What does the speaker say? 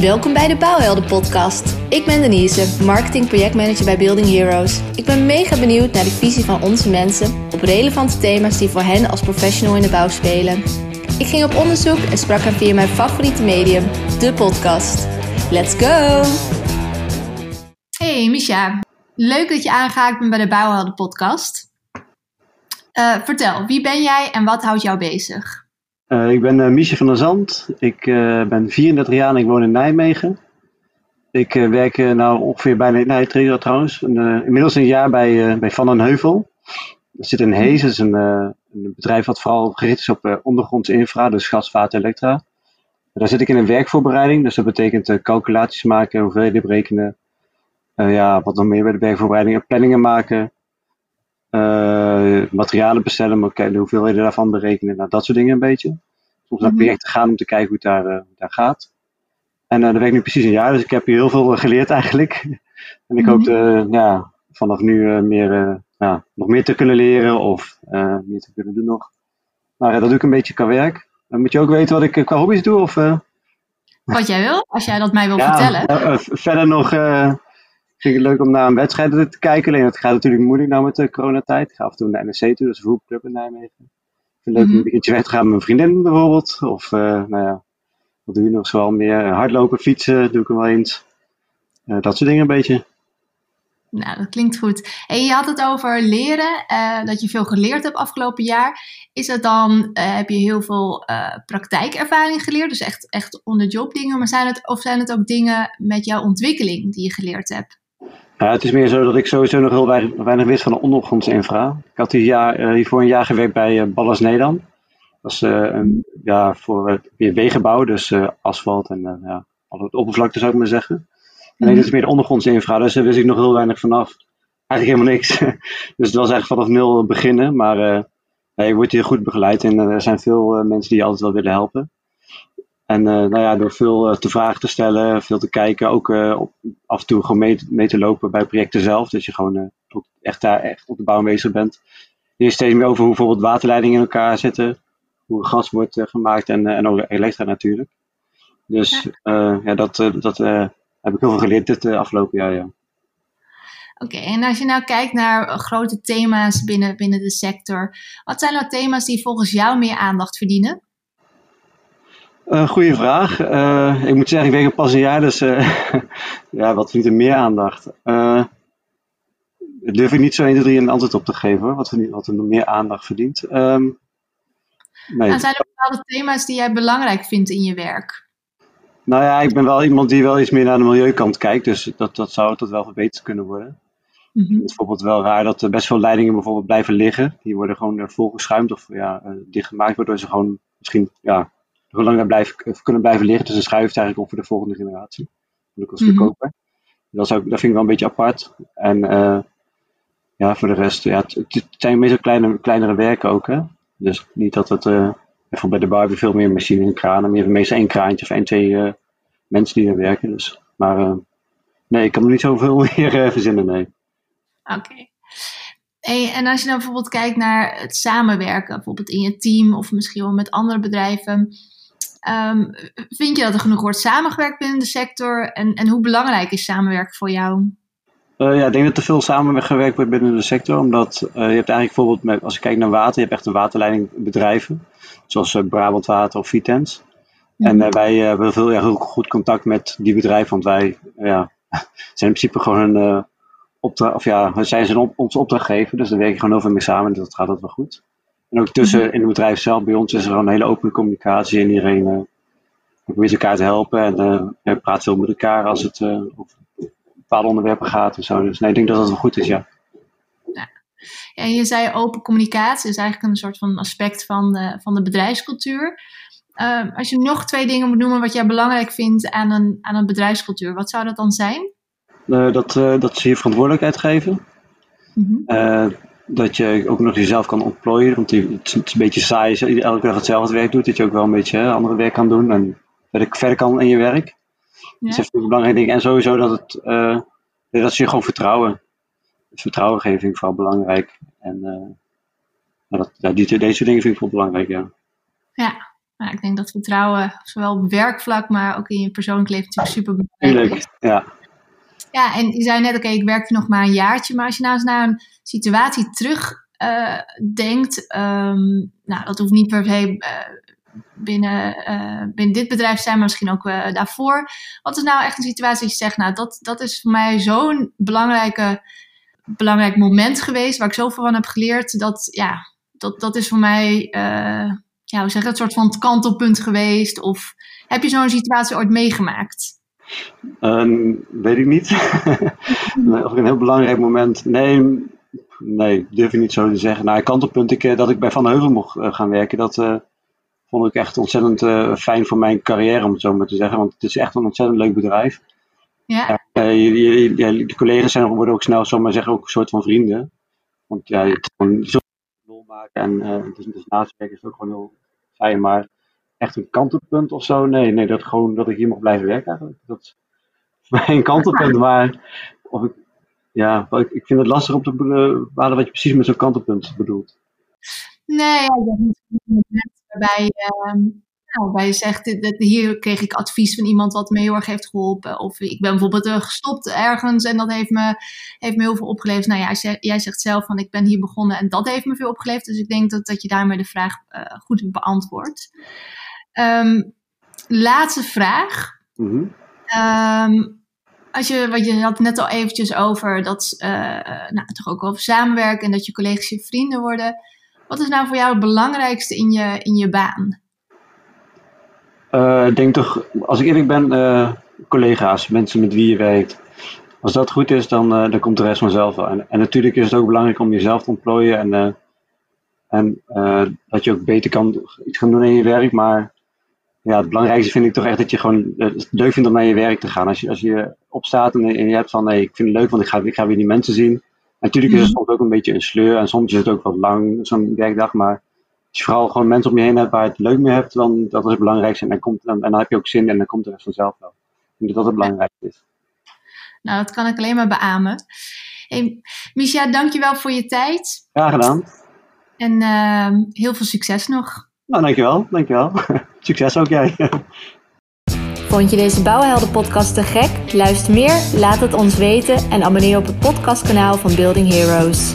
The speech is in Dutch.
Welkom bij de Bouwhelden podcast. Ik ben Denise, marketing projectmanager bij Building Heroes. Ik ben mega benieuwd naar de visie van onze mensen op relevante thema's die voor hen als professional in de bouw spelen. Ik ging op onderzoek en sprak hen via mijn favoriete medium, de podcast. Let's go! Hey Misha, leuk dat je aangehaakt bent bij de Bouwhelden podcast. Uh, vertel, wie ben jij en wat houdt jou bezig? Uh, ik ben uh, Miesje van der Zand. Ik uh, ben 34 jaar en ik woon in Nijmegen. Ik werk nou ongeveer bijna, nee nee, trouwens, een, inmiddels een jaar bij, bij Van den Heuvel. Dat zit in Hees, dat is een, een bedrijf wat vooral gericht is op ondergrondse infra, dus gas, water, elektra. Daar zit ik in een werkvoorbereiding, dus dat betekent calculaties maken, hoeveelheden berekenen. ja, wat nog meer bij de werkvoorbereiding, planningen maken. Materialen bestellen, maar de hoeveelheden daarvan berekenen, nou, dat soort dingen een beetje soms naar projecten gaan om te kijken hoe het daar, uh, daar gaat. En uh, dat werkt nu precies een jaar, dus ik heb hier heel veel geleerd eigenlijk. en ik hoop de, ja, vanaf nu meer, ja, nog meer te kunnen leren of meer te kunnen doen nog. Maar dat doe ik een beetje qua werk. Dan moet je ook weten wat ik qua hobby's doe. Of, wat jij wil, als jij dat mij wil vertellen. verder nog vind ik het leuk om naar een wedstrijd te kijken. Alleen het gaat natuurlijk moeilijk nou met de coronatijd. Ik ga af en toe naar de NEC toe, dat is een voetbalclub in Nijmegen leuk om mhm. een beetje weg te gaan met mijn vriendin bijvoorbeeld. Of uh, nou ja, wat doe je nog zoal meer? Hardlopen, fietsen doe ik hem wel eens. Uh, dat soort dingen een beetje. Nou, dat klinkt goed. En je had het over leren, uh, dat je veel geleerd hebt afgelopen jaar. Is dat dan, heb je heel veel praktijkervaring geleerd, dus echt, echt on the job dingen, maar zijn het, of zijn het ook dingen met jouw ontwikkeling die je geleerd hebt? Ja, het is meer zo dat ik sowieso nog heel weinig, weinig wist van de ondergrondsinfra. Ik had hier uh, hiervoor een jaar gewerkt bij uh, Ballas Nedam. Dat is uh, een, ja, voor weer wegenbouw, dus asfalt en ja, al het oppervlakte zou ik maar zeggen. Nee, dit is meer de ondergrondsinfra, dus daar wist ik nog heel weinig vanaf. Eigenlijk helemaal niks. dus het was echt vanaf nul beginnen, maar nee, ik word hier goed begeleid en er zijn veel mensen die je altijd wel willen helpen. En uh, nou ja, door veel uh, te vragen te stellen, veel te kijken, ook op, af en toe gewoon mee, mee, te lopen bij projecten zelf. Dat je gewoon echt daar echt op de bouw aanwezig bent. Je steeds meer over hoe bijvoorbeeld waterleidingen in elkaar zitten. Hoe gas wordt gemaakt en, en ook elektra natuurlijk. Dus ja, ja dat, dat heb ik heel veel geleerd dit afgelopen jaar. Ja. Oké, en als je nou kijkt naar grote thema's binnen, binnen de sector. Wat zijn nou thema's die volgens jou meer aandacht verdienen? Uh, goeie vraag. Uh, ik moet zeggen, ik werk pas een jaar, dus uh, ja, wat verdient er meer aandacht? durf ik niet zo 1, 2, 3 een antwoord op te geven, wat, verdient, wat er meer aandacht verdient. Um, nee. En zijn er bepaalde thema's die jij belangrijk vindt in je werk? Nou ja, ik ben wel iemand die wel iets meer naar de milieukant kijkt, dus dat, dat zou tot wel verbeterd kunnen worden. Mm -hmm. Het is bijvoorbeeld wel raar dat er best veel leidingen bijvoorbeeld blijven liggen. Die worden gewoon volgeschuimd of ja, dichtgemaakt, waardoor ze gewoon misschien ja, hoe lang blijven, kunnen blijven liggen. Dus een schuift eigenlijk op voor de volgende generatie. Ook als verkoper. Dat, dat vind ik wel een beetje apart. En uh, ja, voor de rest, ja, het, het zijn meestal kleine, kleinere werken ook. Hè? Dus niet dat het, uh, bijvoorbeeld bij de bar hebben veel meer machines en kranen. Maar je hebt meestal één kraantje of één, twee uh, mensen die er werken. Dus, maar nee, ik kan er niet zoveel meer verzinnen, nee. Oké. Hey, en als je dan bijvoorbeeld kijkt naar het samenwerken, bijvoorbeeld in je team of misschien wel met andere bedrijven. Um, vind je dat er genoeg wordt samengewerkt binnen de sector? En, en hoe belangrijk is samenwerken voor jou? Uh, ja, ik denk dat er veel samengewerkt wordt binnen de sector. Omdat uh, je hebt eigenlijk bijvoorbeeld, met, als je kijkt naar water, je hebt echt een waterleidingbedrijven. Zoals uh, Brabant Water of Vitens. En wij hebben veel, ja, heel goed contact met die bedrijven. Want wij ja, zijn in principe gewoon een opdracht, of ja, zijn ze op, ons opdrachtgever. Dus daar werk je gewoon heel veel mee samen. Dus dat gaat dat wel goed. En ook tussen mhm. in het bedrijf zelf, bij ons is er gewoon een hele open communicatie en iedereen uh, probeert elkaar te helpen en uh, praat veel met elkaar als het uh, over bepaalde onderwerpen gaat en zo. Dus nee, ik denk dat dat wel goed is, ja. ja. En je zei open communicatie is eigenlijk een soort van aspect van de, van de bedrijfscultuur. Uh, als je nog twee dingen moet noemen wat jij belangrijk vindt aan een, aan een bedrijfscultuur, wat zou dat dan zijn? dat, dat ze je verantwoordelijkheid geven. Mm dat je ook nog jezelf kan ontplooien. Want het is een beetje saai als je elke dag hetzelfde werk doet. Dat je ook wel een beetje hè, andere werk kan doen. En verder, verder kan in je werk. Ja. Dat is een belangrijk ding. En sowieso dat, het, uh, dat ze je gewoon vertrouwen. Dus vertrouwen geven vind ik vooral belangrijk. En uh, dat, ja, die, deze dingen vind ik wel belangrijk, ja. Ja, nou, ik denk dat vertrouwen, zowel op werkvlak, maar ook in je persoonlijk leven, natuurlijk super belangrijk is. Ja. Ja, en je zei net, oké, ik werk nog maar een jaartje. Maar als je nou eens naar een situatie terug uh, denkt, um, nou, dat hoeft niet per se uh, binnen, uh, binnen dit bedrijf zijn, maar misschien ook daarvoor. Wat is nou echt een situatie dat je zegt, nou, dat, dat is voor mij zo'n belangrijke, belangrijk moment geweest, waar ik zoveel van heb geleerd, dat, ja, dat, dat is voor mij, ja, hoe zeg soort van kantelpunt geweest? Of heb je zo'n situatie ooit meegemaakt? Um, weet ik niet. of een heel belangrijk moment. Nee, nee, durf ik niet zo te zeggen. Nou, ik, eh, dat ik bij Van Heuvel mocht uh, gaan werken, dat uh, vond ik echt ontzettend uh, fijn voor mijn carrière, om het zo maar te zeggen. Want het is echt een ontzettend leuk bedrijf. Ja. Je, je, je, de collega's zijn, worden ook snel, zomaar zeggen, ook een soort van vrienden. Want ja, je kan zo lol maken en dus, dus naast werken is ook gewoon heel fijn. Maar echt een kantelpunt of zo. Nee, nee dat, gewoon, dat ik hier mag blijven werken eigenlijk. Dat is voor mij een kantelpunt. Maar of ik, ja, ik, vind het lastig om te bepalen wat je precies met zo'n kantelpunt bedoelt. Nee, ja, dat is waarbij, uh, nou, waarbij je zegt, dat, hier kreeg ik advies van iemand wat me heel erg heeft geholpen. Of ik ben bijvoorbeeld uh, gestopt ergens en dat heeft me, heeft me heel veel opgeleverd. Nou ja, jij zegt zelf van ik ben hier begonnen en dat heeft me veel opgeleverd. Dus ik denk dat, dat je daarmee de vraag uh, goed beantwoordt. Um, laatste vraag. Mm um, als je, wat je had net al eventjes over dat, uh, nou, toch ook over samenwerken en dat je collega's je vrienden worden. Wat is nou voor jou het belangrijkste in je, in je baan? Uh, ik denk toch, als ik eerlijk ben, collega's, mensen met wie je werkt. Als dat goed is, dan, dan komt de rest vanzelf wel. En, en, natuurlijk is het ook belangrijk om jezelf te ontplooien en, en dat je ook beter kan iets gaan doen in je werk. Maar ja, het belangrijkste vind ik toch echt dat je gewoon het leuk vindt om naar je werk te gaan. Als je, als je opstaat en, en je hebt van, nee, ik vind het leuk, want ik ga, ik ga weer die mensen zien. En natuurlijk is het mhm. soms ook een beetje een sleur en soms is het ook wat lang, zo'n werkdag. Maar als je vooral gewoon mensen om je heen hebt waar je het leuk mee hebt, dan dat is het belangrijkste. En dan, komt, en, en dan heb je ook zin en dan komt de rest vanzelf wel. Ik denk dat dat het belangrijkste is. Nou, dat kan ik alleen maar beamen. Hey, Misha, dankjewel voor je tijd. Graag gedaan. En uh, heel veel succes nog. Nou, dankjewel. Dankjewel. Succes ook jij. Vond je deze Bouwhelden podcast te gek? Luister meer, laat het ons weten en abonneer op het podcastkanaal van Building Heroes.